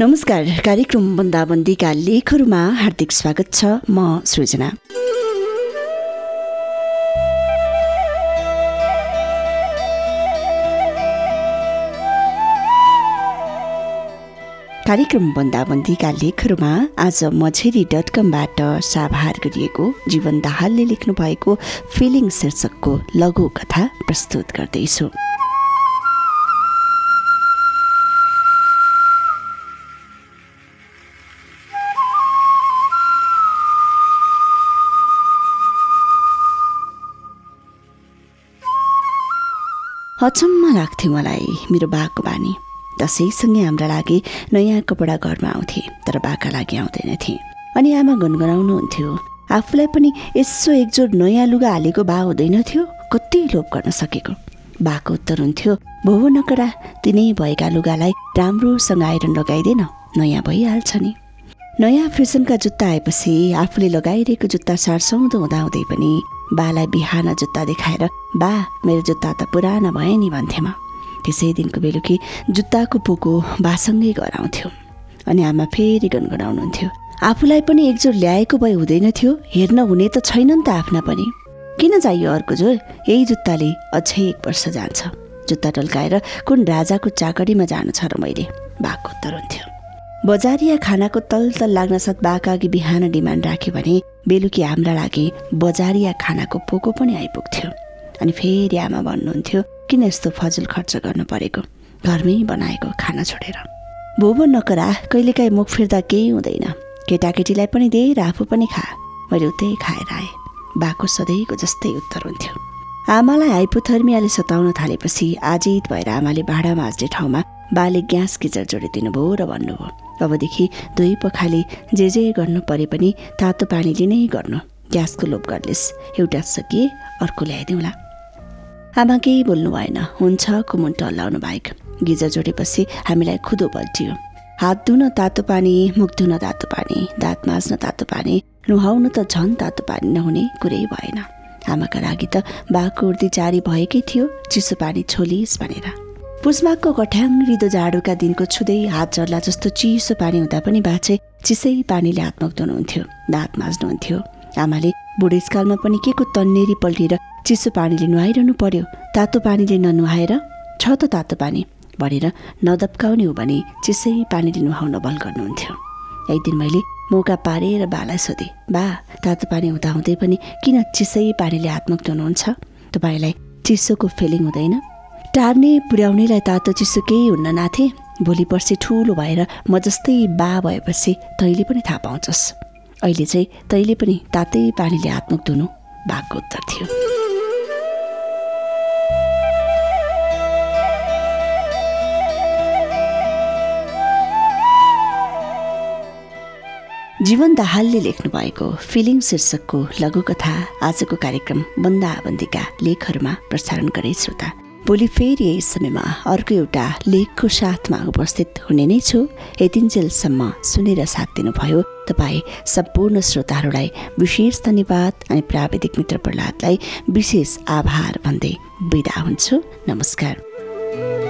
नमस्कार कार्यक्रम बन्दाबन्दीका लेखहरूमा हार्दिक स्वागत छ म सृजना। कार्यक्रम बन्दाबन्दीका लेखहरूमा आज मछेरी डट कमबाट साभार गरिएको जीवन दाहालले लेख्नु भएको फिलिङ शीर्षकको लघु कथा प्रस्तुत गर्दैछु। अचम्म लाग्थ्यो मलाई मेरो बाको बानी। दसैँसँगै हाम्रा लागि नयाँ कपडा घरमा आउँथे तर बाका लागि आउँदैनथे। अनि आमा गुनगुनाउनुहुन्थ्यो आफूलाई पनि यसो एकजोड नयाँ लुगा हालेको बा हुँदैनथ्यो कति लोभ गर्न सकेको? बाको उत्तर हुन्थ्यो भोभो नकरा तिनै भएका लुगालाई राम्रोसँग आइरन लगाइदिएन नयाँ भइहाल्छ नि। नयाँ फेसनका जुत्ता आएपछि आफूले लगाइरहेको जुत्ता सारसौँदो हुँदाहुँदै पनि बालाई बिहान जुत्ता देखाएर बा मेरो जुत्ता त पुराना भए नि भन्थेँ म त्यसै दिनको बेलुकी जुत्ताको पोको बासँगै गराउँथ्यो। अनि आमा फेरि गनगनाउनुहुन्थ्यो। आफूलाई पनि एकजोड ल्याएको भए हुँदैन थियो। हेर्न हुने त छैन नि त आफ्ना पनि। किन चाहियो अर्को जोर? यही जुत्ताले अझै एक वर्ष जान्छ। जुत्ता टल्काएर कुन राजाको चाकडीमा जानु छ र मैले? बाको उत्तर हुन्थ्यो। बजारिया खानाको तल तल लाग्न साथ बाका अघि बिहान डिमान्ड राख्यो भने बेलुकी हाम्रा लागि बजारिया खानाको पोको पनि आइपुग्थ्यो। अनि फेरि आमा भन्नुहुन्थ्यो किन यस्तो फजुल खर्च गर्नु परेको? घरमै बनाएको खाना छोडेर। भोबो नकरा कहिलेकाहीँ मुख फिर्दा केही हुँदैन। केटाकेटीलाई पनि दे र आफू पनि खा। मैले उतै खाएर आएँ। बाको सधैँको जस्तै उत्तर हुन्थ्यो। आमालाई हाइपोथर्मियाले सताउन थालेपछि आजित भएर आमाले भाँडा माझ्ने ठाउँमा बाले ग्यास किचर जोडिदिनु भयो र भन्नुभयो अबदेखि दुई पखाली जे जे गर्नु परे पनि तातो पानीले नै गर्नु। ग्यासको लोभ गर्लिस् एउटा सकिए अर्को ल्याइदिउँला आमा केही बोल्नु भएन। हुन्छ कुमुन्टो हल्लाउनु बाहेक। गिजर जोडेपछि हामीलाई खुदो पल्टियो हात धुन तातो पानी मुख धुन तातो पानी दाँत माझ्न तातो पानी नुहाउनु त झन् तातो पानी नहुने कुरै भएन। आमाका लागि त बाघको उर्दी जारी भएकै थियो चिसो पानी छोलिस् भनेर। पुष्माको कठ्याङ रिदो जाडोका दिनको छुँदै हात झर्ला जस्तो चिसो पानी हुँदा पनि बाछे चिसै पानीले हात धुनुहुन्थ्यो दाँत माझ्नुहुन्थ्यो। आमाले बुढेसकालमा पनि के को तन्नेरी पल्टिएर चिसो पानीले नुहाइरहनु पर्यो तातो पानीले ननुहाएर? छ त तातो पानी भनेर नदप्काउने हो भने चिसै पानीले नुहाउन बल गर्नुहुन्थ्यो। एक दिन मैले मौका पारेर बालाई सोधेँ बा तातो पानी हुँदाहुँदै पनि किन चिसै पानीले हातमुख धुनुहुन्छ? तपाईँलाई चिसोको फिलिङ हुँदैन? टार्ने पुर्याउनेलाई तातो चिसो केही हुन्न नाथे। भोलि पर्सि ठुलो भएर म जस्तै बा भएपछि तैँले पनि थाहा पाउँछस्। अहिले चाहिँ तैँले पनि तातै पानीले हातमुख धुनु बाघको उत्तर थियो। जीवन दाहालले लेख्नु भएको फिलिङ शीर्षकको लघुकथा आजको कार्यक्रम बन्दाबन्दीका लेखहरूमा प्रसारण गरे श्रोता। भोलि फेरि यही समयमा अर्को एउटा लेखको साथमा उपस्थित हुने नै छु। यतिन्जेलसम्म सुनेर साथ दिनुभयो। तपाईँ सम्पूर्ण श्रोताहरूलाई विशेष धन्यवाद अनि प्राविधिक मित्र प्रहलादलाई विशेष आभार भन्दै बिदा हुन्छु। नमस्कार।